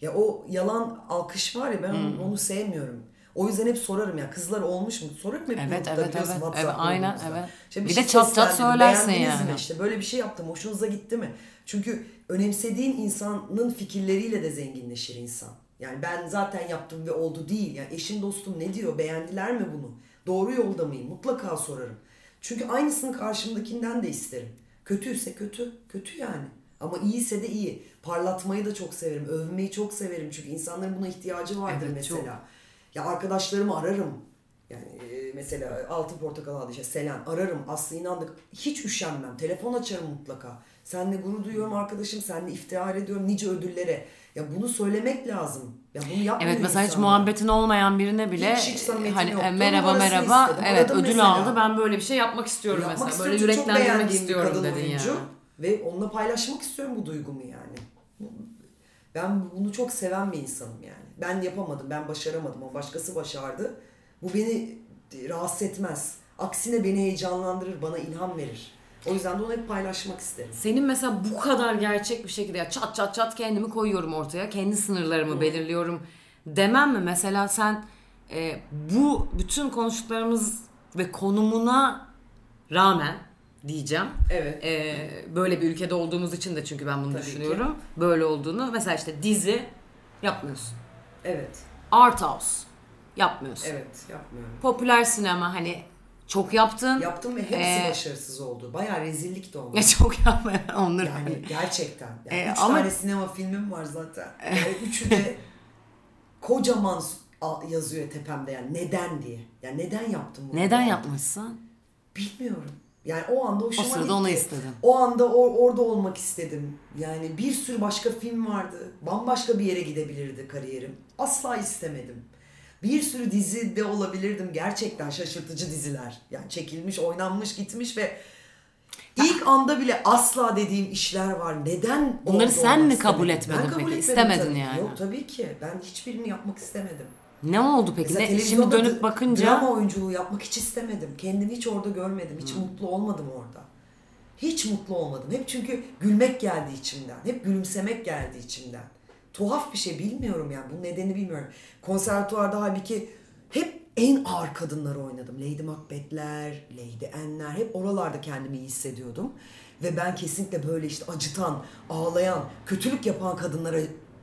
Ya o yalan alkış var ya ben Hmm. onu sevmiyorum. O yüzden hep sorarım ya kızlar olmuş mu? Sorarım hep Evet, evet, evet. Evet, aynen, evet. İşte Bir şey de çat çat söylersin beğendiniz mi? yani. İşte böyle bir şey yaptım. Hoşunuza gitti mi? Çünkü önemsediğin insanın fikirleriyle de zenginleşir insan. Yani ben zaten yaptım ve oldu değil. Yani eşin dostum ne diyor? Beğendiler mi bunu? Doğru yolda mıyım? Mutlaka sorarım. Çünkü aynısını karşımdakinden de isterim. Kötüyse kötü. Kötü yani. Ama iyiyse de iyi. Parlatmayı da çok severim. Övmeyi çok severim. Çünkü insanların buna ihtiyacı vardır Evet, mesela. çok. Ya arkadaşlarımı ararım. Yani e, mesela Altın Portakal aldı işte Selen ararım. Aslı inandık. Hiç üşenmem. Telefon açarım mutlaka. Seninle gurur duyuyorum arkadaşım. Seninle iftihar ediyorum nice ödüllere. Ya bunu söylemek lazım. Ya bunu yapmıyor Evet mesela hiç insanlar. muhabbetin olmayan birine bile Hiç- hiç hani yoktu. e, merhaba Numarasını merhaba istedim. evet Aradım ödül mesela. aldı ben böyle bir şey yapmak istiyorum Yapmak mesela. Böyle istiyorum. Çok yüreklendirmek istiyorum kadın dedin oyuncu. yani. Ve onunla paylaşmak istiyorum bu duygumu yani. Ben bunu çok seven bir insanım yani. Ben yapamadım, ben başaramadım. O başkası başardı. Bu beni rahatsız etmez. Aksine beni heyecanlandırır, bana ilham verir. O yüzden de onu hep paylaşmak isterim. Senin mesela bu kadar gerçek bir şekilde ya çat çat çat kendimi koyuyorum ortaya. Kendi sınırlarımı belirliyorum demem mi? Mesela sen e, bu bütün konuştuklarımız ve konumuna rağmen diyeceğim. Evet. E, böyle bir ülkede olduğumuz için de çünkü ben bunu Tabii ki. düşünüyorum. Böyle olduğunu. Mesela işte dizi yapmıyorsun. Evet. Art house yapmıyorsun. Evet, yapmıyorum. Popüler sinema hani çok yaptın. Yaptım ve hepsi Ee, başarısız oldu. Bayağı rezillik de oldu. Ya çok yapma onları. Yani gerçekten. Yani Ee, üç ama- tane sinema filmim var zaten. Ee, üçü de kocaman a- yazıyor tepemde yani neden diye. Yani neden yaptım bunu? Neden yapmışsın? Bilmiyorum. Yani o anda hoşuma O sırada gitti. onu istedin. O anda or- orada olmak istedim. Yani bir sürü başka film vardı. Bambaşka bir yere gidebilirdi kariyerim. Asla istemedim. Bir sürü dizi de olabilirdim. Gerçekten şaşırtıcı diziler. Yani çekilmiş, oynanmış, gitmiş ve ilk anda bile asla dediğim işler var. Neden Bunları sen mi kabul etmedin Ben kabul peki? etmedim İstemedin tabii. yani. Yok tabii ki. Ben hiçbirini yapmak istemedim. Ne oldu peki? Mesela Ne, şimdi televizyonda dönüp bakınca drama oyunculuğu yapmak hiç istemedim. Kendimi hiç orada görmedim. Hmm. Hiç mutlu olmadım orada. Hiç mutlu olmadım. Hep çünkü gülmek geldi içimden. Hep gülümsemek geldi içimden. Tuhaf bir şey bilmiyorum yani. Bunun nedeni bilmiyorum. Konservatuvarda halbuki hep en ağır kadınları oynadım. Lady Macbeth'ler, Lady Anne'ler. Hep oralarda kendimi iyi hissediyordum. Ve ben kesinlikle böyle işte acıtan, ağlayan, kötülük yapan kadınlara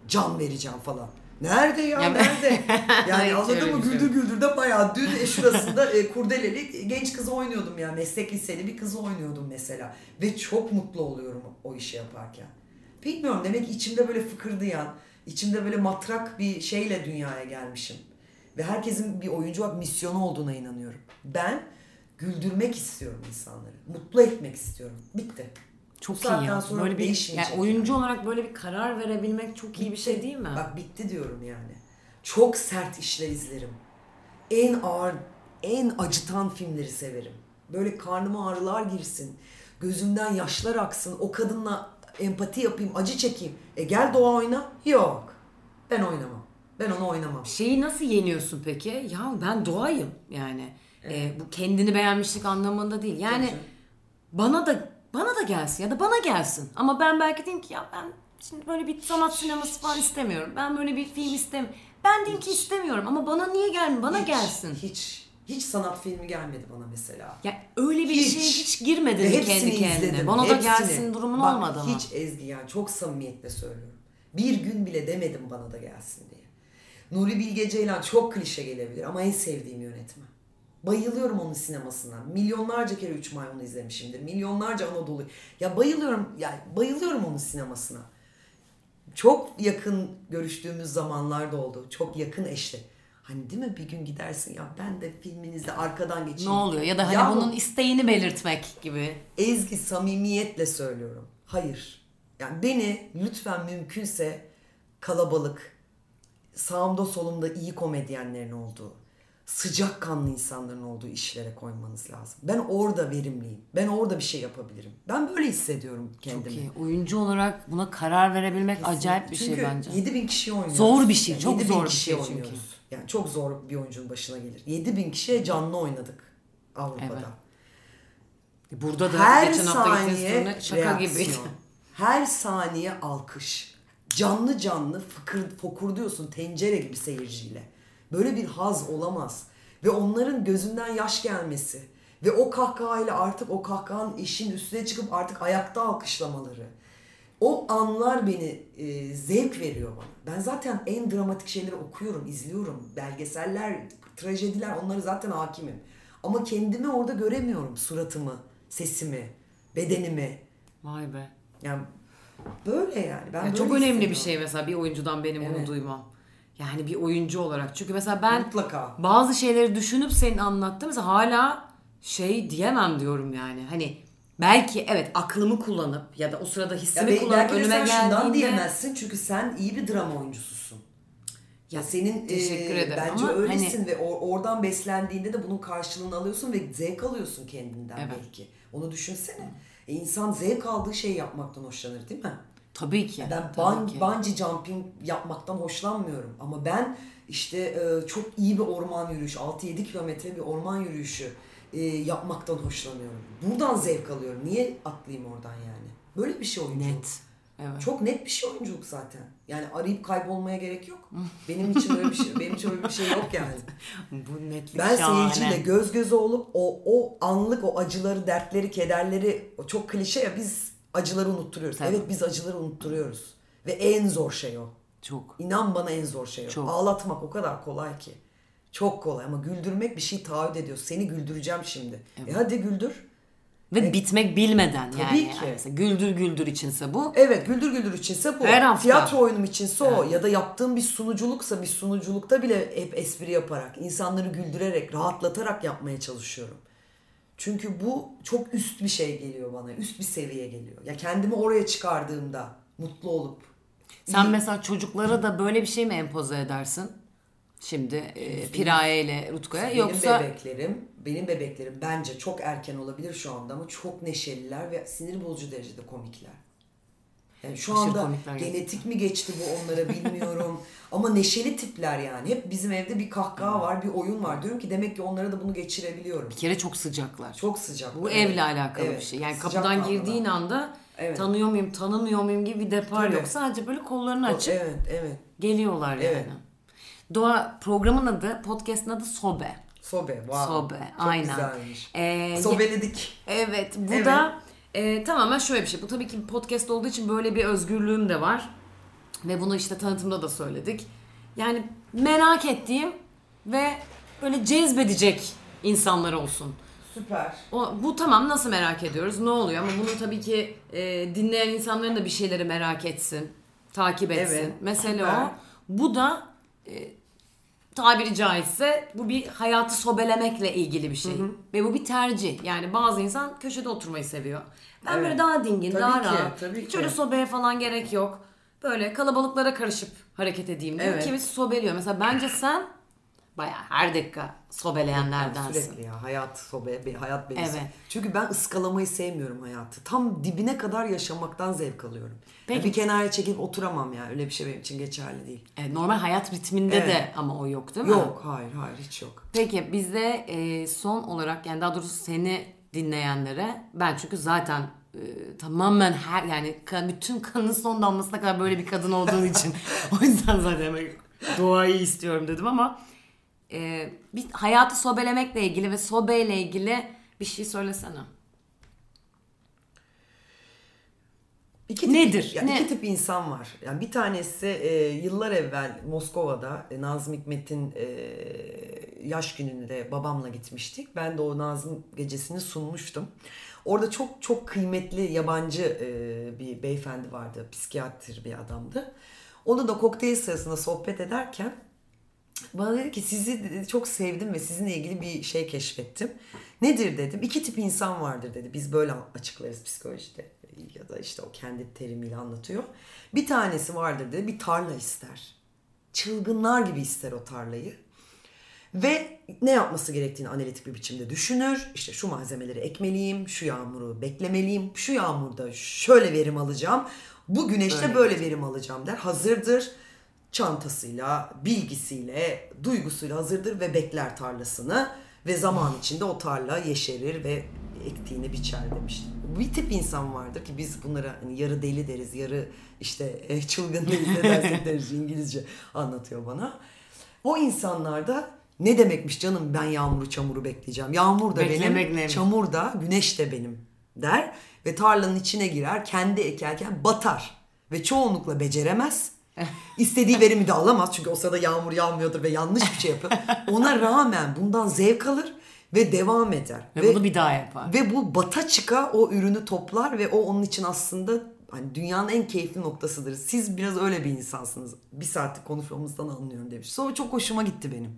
can vereceğim falan. Nerede ya, Ya nerede? Yani anladın mı? Güldür güldür de bayağı dün e, şurasında e, kurdeleli genç kızı oynuyordum yani. Meslek liseli bir kızı oynuyordum mesela. Ve çok mutlu oluyorum o işi yaparken. Bilmiyorum demek içimde böyle fıkırdayan, içimde böyle matrak bir şeyle dünyaya gelmişim. Ve herkesin bir oyuncu olarak misyonu olduğuna inanıyorum. Ben güldürmek istiyorum insanları. Mutlu etmek istiyorum. Bitti. Çok Bu iyi ya. sonra Böyle bir değişmeyecek yani oyuncu olarak böyle bir karar verebilmek çok iyi bir şey değil mi? Bak bitti diyorum yani. Çok sert işler izlerim. En ağır, en acıtan filmleri severim. Böyle karnıma ağrılar girsin. Gözümden yaşlar aksın. O kadınla empati yapayım, acı çekeyim. E gel doğa oyna. Yok. Ben oynamam. Ben onu oynamam. Şeyi nasıl yeniyorsun peki? Ya ben doğayım yani. Ee, bu kendini beğenmişlik anlamında değil. Yani bana da bana da gelsin ya da bana gelsin. Ama ben belki diyeyim ki ya ben şimdi böyle bir sanat sineması falan istemiyorum. Ben böyle bir film istemiyorum. Ben diyeyim ki istemiyorum ama bana niye gelmiyor? Bana Hiç, gelsin. Hiç. Hiç sanat filmi gelmedi bana mesela. Ya öyle bir Hiç. şeye hiç girmedin hepsini kendi kendine? izledim. Bana da hepsini. gelsin durumun Bak, olmadı ama. Hiç Ezgi yani çok samimiyetle söylüyorum. Bir gün bile demedim bana da gelsin diye. Nuri Bilge Ceylan çok klişe gelebilir ama en sevdiğim yönetmen. Bayılıyorum onun sinemasına. Milyonlarca kere Üç Maymun'u izlemişimdir. Milyonlarca Anadolu. Ya bayılıyorum, yani bayılıyorum onun sinemasına. Çok yakın görüştüğümüz zamanlarda oldu. Çok yakın eşli. Hani değil mi bir gün gidersin ya ben de filminizde arkadan Ne geçeyim. oluyor? Ya da hani Yahu- bunun isteğini belirtmek gibi. Ezgi samimiyetle söylüyorum. Hayır. Yani beni lütfen mümkünse kalabalık, sağımda solumda iyi komedyenlerin olduğu, sıcakkanlı insanların olduğu işlere koymanız lazım. Ben orada verimliyim. Ben orada bir şey yapabilirim. Ben böyle hissediyorum kendimi. Çok iyi. Oyuncu olarak buna karar verebilmek acayip bir Çünkü şey bence. 7000 kişi oynuyoruz. Zor bir şey, çok 7000 zor bir şey çünkü. oynuyoruz. Yani çok zor bir oyuncunun başına gelir. 7000 kişiye canlı oynadık Avrupa'da. Evet. Burada da Her geçen hafta saniye şaka gibiydi. Her saniye alkış. Canlı canlı fıkır, fokurduyorsun tencere gibi seyirciyle. Böyle bir haz olamaz. Ve onların gözünden yaş gelmesi. Ve o kahkahayla artık o kahkahanın işin üstüne çıkıp artık ayakta alkışlamaları. O anlar beni e, zevk veriyor bana. Ben zaten en dramatik şeyleri okuyorum, izliyorum. Belgeseller, trajediler onları zaten hakimim. Ama kendimi orada göremiyorum. Suratımı, sesimi, bedenimi. Vay be. Yani böyle yani. Ben Ya böyle çok önemli bir şey mesela bir oyuncudan benim bunu Evet. duymam. Yani bir oyuncu olarak. Çünkü mesela ben Mutlaka. bazı şeyleri düşünüp senin anlattığın mesela hala şey diyemem diyorum yani. Hani belki evet aklımı kullanıp ya da o sırada Ya hissimi be- kullanıp belki önüme sen şundan geldiğinde diyemezsin çünkü sen iyi bir drama oyuncususun. Ya senin teşekkür e, ederim bence ama öylesin hani- ve or- oradan beslendiğinde de bunun karşılığını alıyorsun ve zevk alıyorsun kendinden Evet. belki. Onu düşünsene. E, insan zevk aldığı şeyi yapmaktan hoşlanır değil mi? Tabii ki. Ben tabii ban, ki. bungee jumping yapmaktan hoşlanmıyorum. Ama ben işte e, çok iyi bir orman yürüyüşü, 6-7 kilometre bir orman yürüyüşü e, yapmaktan hoşlanıyorum. Buradan zevk alıyorum. Niye atlayayım oradan yani? Böyle bir şey oyunculuk. net. Evet. Çok net bir şey oyunculuk zaten. Yani arayıp kaybolmaya gerek yok. Benim için öyle bir şey, benim için öyle bir şey yok yani. Bu netlik Ben şahane. seyirciyle göz göze olup o o anlık o acıları, dertleri, kederleri o çok klişe ya biz acıları unutturuyoruz. Tabii. Evet biz acıları unutturuyoruz. Ve en zor şey o. Çok. İnan bana en zor şey o. Çok. Ağlatmak o kadar kolay ki. Çok kolay ama güldürmek bir şey taahhüt ediyor. Seni güldüreceğim şimdi. E hadi güldür. Ve bitmek bilmeden yani. Tabii ki. yani. Güldür güldür içinse bu. Evet güldür güldür içinse bu. Her hafta. Tiyatro oyunum içinse o. Ya da yaptığım bir sunuculuksa bir sunuculukta bile hep espri yaparak, insanları güldürerek, rahatlatarak yapmaya çalışıyorum. Çünkü bu çok üst bir şey geliyor bana. Üst bir seviye geliyor. Ya kendimi oraya çıkardığımda mutlu olup. Sen mesela çocuklara da böyle bir şey mi empoze edersin? Şimdi e, Piraye ile Rutkaya Benim yoksa bebeklerim, benim bebeklerim bence çok erken olabilir şu anda ama çok neşeliler ve sinir bozucu derecede komikler. Yani şu Aşırı anda genetik mi geçti bu onlara bilmiyorum. ama neşeli tipler yani. Hep bizim evde bir kahkaha var, bir oyun var. Diyorum ki demek ki onlara da bunu geçirebiliyorum. bir kere çok sıcaklar. Çok sıcak. Bu Evet. evle alakalı Evet. bir şey. Yani Sıcak kapıdan kanlılar. girdiğin anda Evet. tanıyor muyum, tanımıyor muyum gibi bir depar Tabii. yok. Sadece böyle kollarını açıp Evet, evet. geliyorlar yani. Evet. Doğa programın adı, podcast'ın adı Sobe. Sobe, wow. Sobe, Çok aynen. güzelmiş. Ee, Sobeledik. Evet bu Evet. da e, tamamen şöyle bir şey. Bu tabii ki podcast olduğu için böyle bir özgürlüğüm de var. Ve bunu işte tanıtımda da söyledik. Yani merak ettiğim ve böyle cezbedecek insanlar olsun. Süper. O, bu tamam nasıl merak ediyoruz ne oluyor ama bunu tabii ki e, dinleyen insanların da bir şeyleri merak etsin, takip etsin. Evet, Mesele süper. o. Bu da e, tabiri caizse bu bir hayatı sobelemekle ilgili bir şey. Ve bu bir tercih. Yani bazı insan köşede oturmayı seviyor. Ben Evet. böyle daha dingin, Tabii daha ki, rahat. tabii Hiç ki. öyle sobeye falan gerek yok. Böyle kalabalıklara karışıp hareket edeyim diyor. Evet. Kimisi sobeliyor. Mesela bence sen bayağı her dakika sobeleyenlerdensin. Sürekli ya hayat sobe, hayat benim. Evet. Çünkü ben ıskalamayı sevmiyorum hayatı. Tam dibine kadar yaşamaktan zevk alıyorum. Peki. Ya bir kenara çekip oturamam ya. Öyle bir şey benim için geçerli değil. E, normal hayat ritminde Evet. de ama o yok değil mi? Yok, hayır, hayır hiç yok. Peki bizde e, son olarak yani daha doğrusu seni dinleyenlere ben çünkü zaten e, tamamen her yani ka- bütün kanın son damlasına kadar böyle bir kadın olduğun için o yüzden zaten doğayı istiyorum dedim ama e, bir hayatı sobelemekle ilgili ve sobeyle ilgili bir şey söylesene. İki tip, Nedir? Ya Ne? iki tip insan var. Yani bir tanesi e, yıllar evvel Moskova'da e, Nazım Hikmet'in e, yaş gününde babamla gitmiştik. Ben de o Nazım gecesini sunmuştum. Orada çok çok kıymetli yabancı e, bir beyefendi vardı. Psikiyatr bir adamdı. Onu da kokteyl sırasında sohbet ederken bana dedi ki sizi çok sevdim ve sizinle ilgili bir şey keşfettim. Nedir dedim. İki tip insan vardır dedi. Biz böyle açıklarız psikolojide ya da işte o kendi terimiyle anlatıyor. Bir tanesi vardır dedi. Bir tarla ister. Çılgınlar gibi ister o tarlayı. Ve ne yapması gerektiğini analitik bir biçimde düşünür. İşte şu malzemeleri ekmeliyim, şu yağmuru beklemeliyim, şu yağmurda şöyle verim alacağım, bu güneşte Öyle. böyle verim alacağım der. Hazırdır çantasıyla, bilgisiyle, duygusuyla hazırdır ve bekler tarlasını ve zaman içinde o tarla yeşerir ve ektiğini biçer demiştim. Bir tip insan vardır ki biz bunlara hani yarı deli deriz, yarı işte e, çılgın deriz ne dersek deriz İngilizce anlatıyor bana. O insanlarda ne demekmiş canım ben yağmuru çamuru bekleyeceğim. Yağmur da Beklemek benim, neymiş? çamur da güneş de benim der. Ve tarlanın içine girer kendi ekerken batar. Ve çoğunlukla beceremez. İstediği verimi de alamaz çünkü o sırada yağmur yağmıyordur ve yanlış bir şey yapıyor. Ona rağmen bundan zevk alır ve devam eder. Ve, bunu bir daha yapar. Ve bu bata çıka o ürünü toplar ve o onun için aslında hani dünyanın en keyifli noktasıdır. Siz biraz öyle bir insansınız. Bir saatlik konuşmamızdan anlıyorum demiş. Sonra çok hoşuma gitti benim.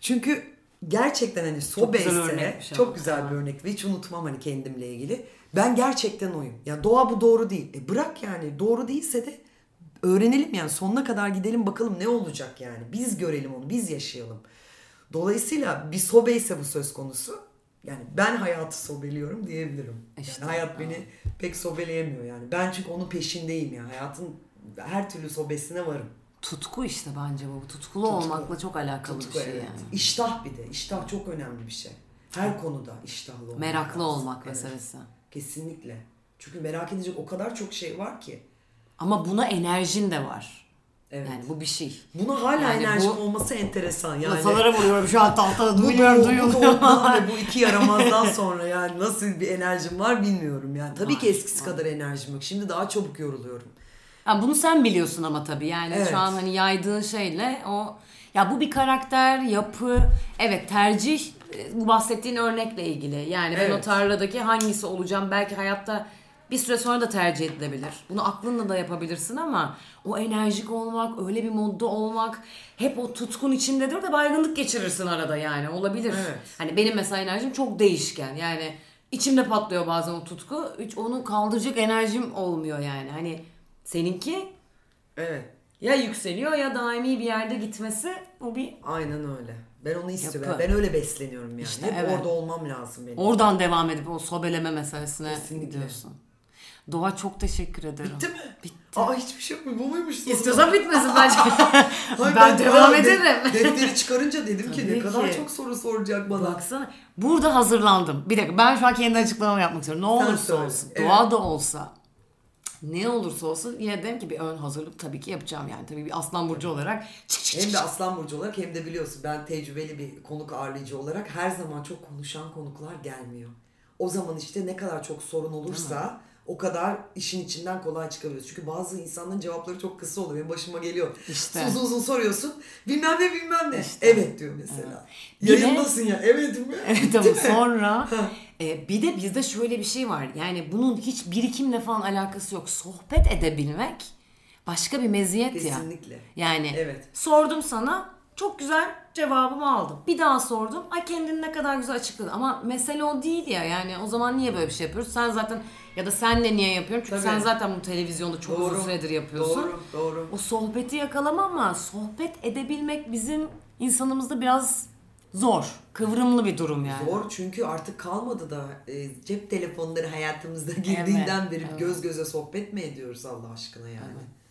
Çünkü gerçekten hani sobe güzel ise çok güzel bir örnek ve hiç unutmam hani kendimle ilgili. Ben gerçekten oyum. Ya doğa bu doğru değil. E bırak yani doğru değilse de öğrenelim yani sonuna kadar gidelim bakalım ne olacak yani. Biz görelim onu, biz yaşayalım. Dolayısıyla bir sobe ise bu söz konusu. Yani ben hayatı sobeliyorum diyebilirim. İşte, yani hayat beni pek sobeleyemiyor yani. Ben çünkü onun peşindeyim ya. Hayatın her türlü sobesine varım. Tutku işte bence bu. Tutkulu Tutku. olmakla çok alakalı Tutku, bir şey evet. yani. İştah bir de. İştah çok önemli bir şey. Her konuda iştahlı olmak Meraklı lazım. olmak Evet, meselesi. Kesinlikle. Çünkü merak edecek o kadar çok şey var ki. Ama buna enerjin de var. Evet. Yani bu bir şey. Buna hala Yani enerjim bu- olması enteresan. Yani Masalara vuruyorum şu an tahtada bu, duyuyorum bu, bu duyuluyor. iki yaramazdan sonra yani nasıl bir enerjim var bilmiyorum yani. Tabii ki Var, eskisi kadar enerjim yok. Şimdi daha çabuk yoruluyorum. Ha, bunu sen biliyorsun ama tabii yani Evet. şu an hani yaydığın şeyle o ya bu bir karakter, yapı, evet tercih e, bu bahsettiğin örnekle ilgili. Yani ben o Evet. tarladaki hangisi olacağım belki hayatta bir süre sonra da tercih edilebilir. Bunu aklınla da yapabilirsin ama o enerjik olmak, öyle bir modda olmak, hep o tutkun içindedir de baygınlık geçirirsin arada yani olabilir. Evet. Hani benim mesela enerjim çok değişken yani içimde patlıyor bazen o tutku. Hiç onu kaldıracak enerjim olmuyor yani. Hani seninki Evet. ya yükseliyor ya daimi bir yerde gitmesi o bir Aynen öyle. Ben onu istiyorum. Yapı. Ben öyle besleniyorum yani. İşte Hep evet. orada olmam lazım benim. oradan devam edip o sobeleme meselesine Kesinlikle. gidiyorsun. Doğa çok teşekkür ederim. Bitti mi? Bitti. Aa hiçbir şey yok? Bu muymuş soru? İstiyorsan bitmesin bence. Hayır, ben devam de- ederim. Defteri çıkarınca dedim ki ne Tabii kadar ki. çok soru soracak bana. Baksana. Burada hazırlandım. Bir dakika ben şu an kendi açıklamamı yapmak istiyorum. Ne olursa söyle. olsun. Evet. Doğa da olsa. Ne olursa olsun yine dedim ki bir ön hazırlık tabii ki yapacağım yani. Tabii bir aslan burcu olarak. Çık çık Hem çık. de Aslan Burcu olarak hem de biliyorsun ben tecrübeli bir konuk ağırlayıcı olarak her zaman çok konuşan konuklar gelmiyor. O zaman işte ne kadar çok sorun olursa o kadar işin içinden kolay çıkabiliyoruz. Çünkü bazı insanların cevapları çok kısa oluyor. Benim başıma geliyor. İşte. Uzun uzun soruyorsun. Bilmem ne bilmem ne. İşte. Evet diyor mesela. De- Yayındasın ya. Evet mi? Evet ama sonra e, bir de bizde şöyle bir şey var. Yani bunun hiç birikimle falan alakası yok. Sohbet edebilmek başka bir meziyet ya. Kesinlikle. Yani Evet. sordum sana çok güzel cevabımı aldım. Bir daha sordum. Ay kendini ne kadar güzel açıkladın. Ama mesele o değil ya. Yani o zaman niye böyle bir şey yapıyoruz? Sen zaten ya da sen de niye yapıyorsun? Çünkü Tabii. sen zaten bu televizyonda çok uzun süredir yapıyorsun. Doğru, doğru. O sohbeti yakalama ama sohbet edebilmek bizim insanımızda biraz zor. Kıvrımlı bir durum yani. Zor çünkü artık kalmadı da e, cep telefonları hayatımızda girdiğinden beri evet. göz göze sohbet mi ediyoruz Allah aşkına yani? Hiç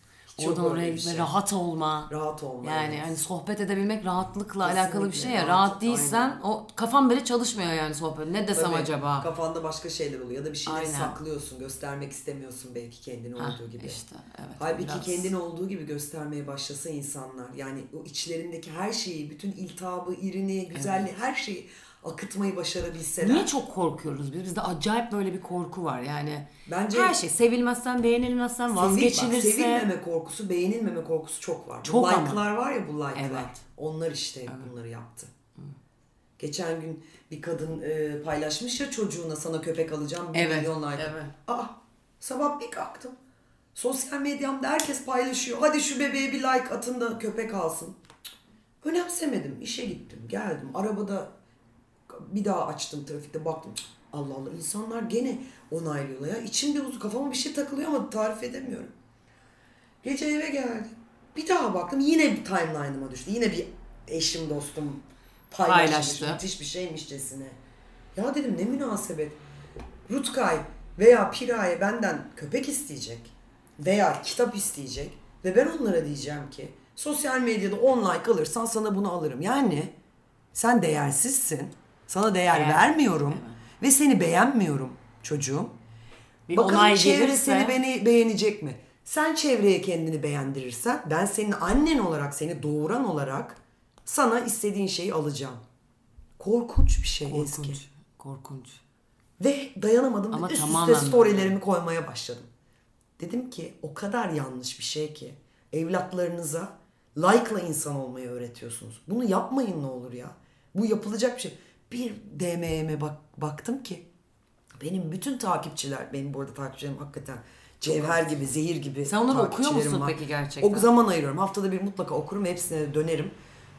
Oradan oraya gitme, şey. rahat olma. Rahat olma. Yani evet. hani sohbet edebilmek rahatlıkla Kesinlikle, alakalı bir şey ya. rahat, Rahat değilsen o kafam bile çalışmıyor yani sohbet. Ne desem Tabii, acaba? Kafanda başka şeyler oluyor ya da bir şeyleri Aynen. saklıyorsun, göstermek istemiyorsun belki kendini Hah, olduğu gibi. işte, evet, Halbuki biraz. kendini olduğu gibi göstermeye başlasa insanlar yani o içlerindeki her şeyi, bütün iltihabı, irini, güzelliği, her şeyi akıtmayı başarabilseler. Niye çok korkuyoruz biz? Bizde acayip böyle bir korku var yani. Bence Her şey sevilmezsen, beğenilmezsen, Sevil- bak, vazgeçilirse. sevilmeme korkusu, beğenilmeme korkusu çok var. Çok bu ama. like'lar var ya bu like'lar. Evet. Onlar işte bunları yaptı. Geçen gün bir kadın e, paylaşmış ya çocuğuna sana köpek alacağım bir Evet, milyon like. evet. Aa, sabah bir kalktım. Sosyal medyamda herkes paylaşıyor. Hadi şu bebeğe bir like atın da köpek alsın. Önemsemedim. İşe gittim, geldim. Arabada bir daha açtım trafikte baktım. Allah Allah insanlar gene onaylıyorlar ya. İçim bir buzlu kafama bir şey takılıyor ama tarif edemiyorum. Gece eve geldim. Bir daha baktım yine bir timeline'ıma düştü. Yine bir eşim dostum paylaşmış. Paylaştı. Müthiş bir şeymişçesine. Ya dedim ne münasebet. Rutkay veya Piraye benden köpek isteyecek veya kitap isteyecek ve ben onlara diyeceğim ki sosyal medyada 10 like alırsan sana bunu alırım. Yani sen değersizsin. Sana değer Değer. vermiyorum ve seni beğenmiyorum çocuğum. Bir Bakalım onay çevre gelirse- seni beni beğenecek mi? Sen çevreye kendini beğendirirsen ben senin annen olarak seni doğuran olarak sana istediğin şeyi alacağım. Korkunç bir şey. Korkunç. Korkunç. Ve dayanamadım. Ama üst üste storylerimi koymaya başladım. Dedim ki o kadar yanlış bir şey ki evlatlarınıza like'la insan olmayı öğretiyorsunuz. Bunu yapmayın ne olur ya. Bu yapılacak bir şey. Bir DM'ye bak, baktım ki benim bütün takipçiler, benim bu arada takipçilerim hakikaten cevher gibi, zehir gibi Sen onları okuyor musun var. peki gerçekten? O zaman ayırıyorum. Haftada bir mutlaka okurum. Hepsine de dönerim.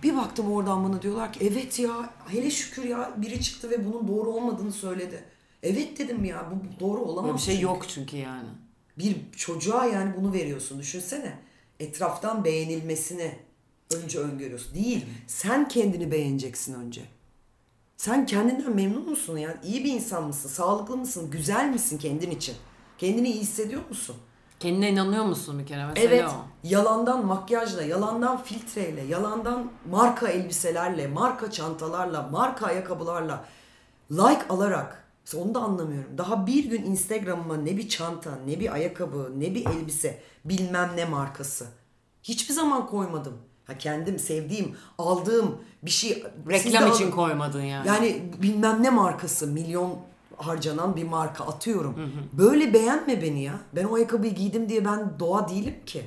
Bir baktım oradan bana diyorlar ki evet ya hele şükür ya biri çıktı ve bunun doğru olmadığını söyledi. Evet dedim ya bu bu doğru olamaz. Böyle bir şey çünkü. yok çünkü yani. Bir çocuğa yani bunu veriyorsun düşünsene. Etraftan beğenilmesini önce öngörüyorsun. Değil. Sen kendini beğeneceksin önce. Sen kendinden memnun musun? Yani iyi bir insan mısın? Sağlıklı mısın? Güzel misin kendin için? Kendini iyi hissediyor musun? Kendine inanıyor musun bir kere mesela Evet. o. Yalandan makyajla, yalandan filtreyle, yalandan marka elbiselerle, marka çantalarla, marka ayakkabılarla like alarak onu da anlamıyorum. Daha bir gün Instagram'ıma ne bir çanta, ne bir ayakkabı, ne bir elbise, bilmem ne markası. Hiçbir zaman koymadım. Ha kendim sevdiğim, aldığım bir şey Reklam için alın. koymadın yani. Yani bilmem ne markası milyon harcanan bir marka atıyorum. Böyle beğenme beni ya. Ben o ayakkabıyı giydim diye ben doğa değilim ki.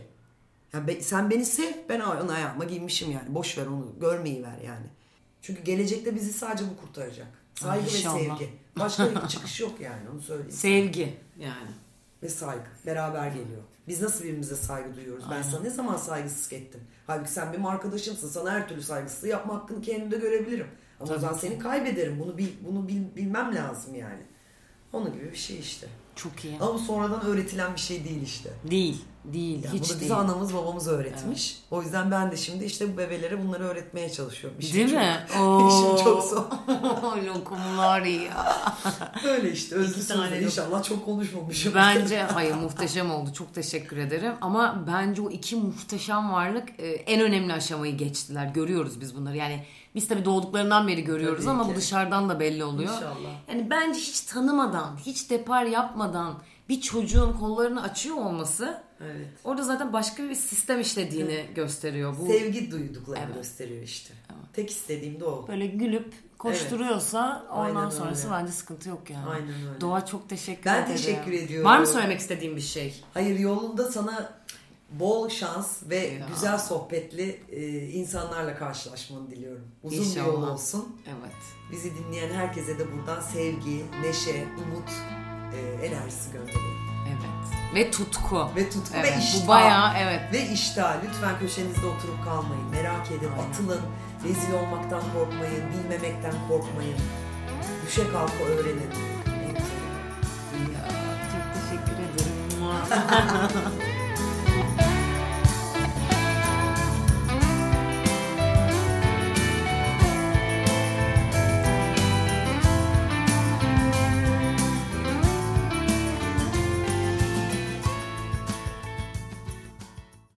Ya be- sen beni sev ben onu ayağıma giymişim yani. Boş ver onu görmeyi ver yani. Çünkü gelecekte bizi sadece bu kurtaracak. Saygı ve İnşallah. sevgi. Başka bir çıkış yok yani onu söyleyeyim. Sevgi yani. ve saygı beraber geliyor. Biz nasıl birbirimize saygı duyuyoruz? Ben sana ne zaman saygısızlık ettim? Halbuki sen benim arkadaşımsın. Sana her türlü saygısızlığı yapma hakkını kendimde görebilirim. Ama o zaman seni kaybederim. Bunu bil, bunu bil, bilmem lazım yani. Onun gibi bir şey işte. Çok iyi. Ama bu sonradan öğretilen bir şey değil işte. Değil. Değil. Yani hiç bunu bize değil. anamız babamız öğretmiş. O yüzden ben de şimdi işte bu bebelere bunları öğretmeye çalışıyorum. İşim Değil çok- mi? İşim çok zor. Lokumlar ya. Öyle işte. Özlü İki tane sözler. yok. İnşallah çok konuşmamışım. Bence hayır muhteşem oldu. Çok teşekkür ederim. Ama bence o iki muhteşem varlık e, en önemli aşamayı geçtiler. Görüyoruz biz bunları. Yani biz tabii doğduklarından beri görüyoruz Tabii ama ki. bu dışarıdan da belli oluyor. İnşallah. Yani bence hiç tanımadan, hiç depar yapmadan bir çocuğun kollarını açıyor olması Evet. orada zaten başka bir sistem işlediğini gösteriyor. Bu Sevgi duyduklarını Evet. gösteriyor işte. Tek istediğim de o. böyle gülüp koşturuyorsa ondan Aynen sonrası öyle. bence sıkıntı yok yani. Aynen öyle. Doğa çok teşekkür Ben ederim. teşekkür ediyorum. Var mı söylemek istediğin bir şey? Hayır yolunda sana bol şans ve Ya. güzel sohbetli e, insanlarla karşılaşmanı diliyorum. Uzun bir İnşallah. yol olsun. Evet. Bizi dinleyen herkese de buradan sevgi, neşe, umut e, enerjisi gönderiyorum. Evet. Ve tutku. Ve tutku Evet, ve iştah. Bu bayağı evet. Ve iştah. Lütfen köşenizde oturup kalmayın. Merak edin, Aynen. atılın. Rezil olmaktan korkmayın, bilmemekten korkmayın. Düşe kalka öğrenin. En güzeli. Ya, çok teşekkür ederim.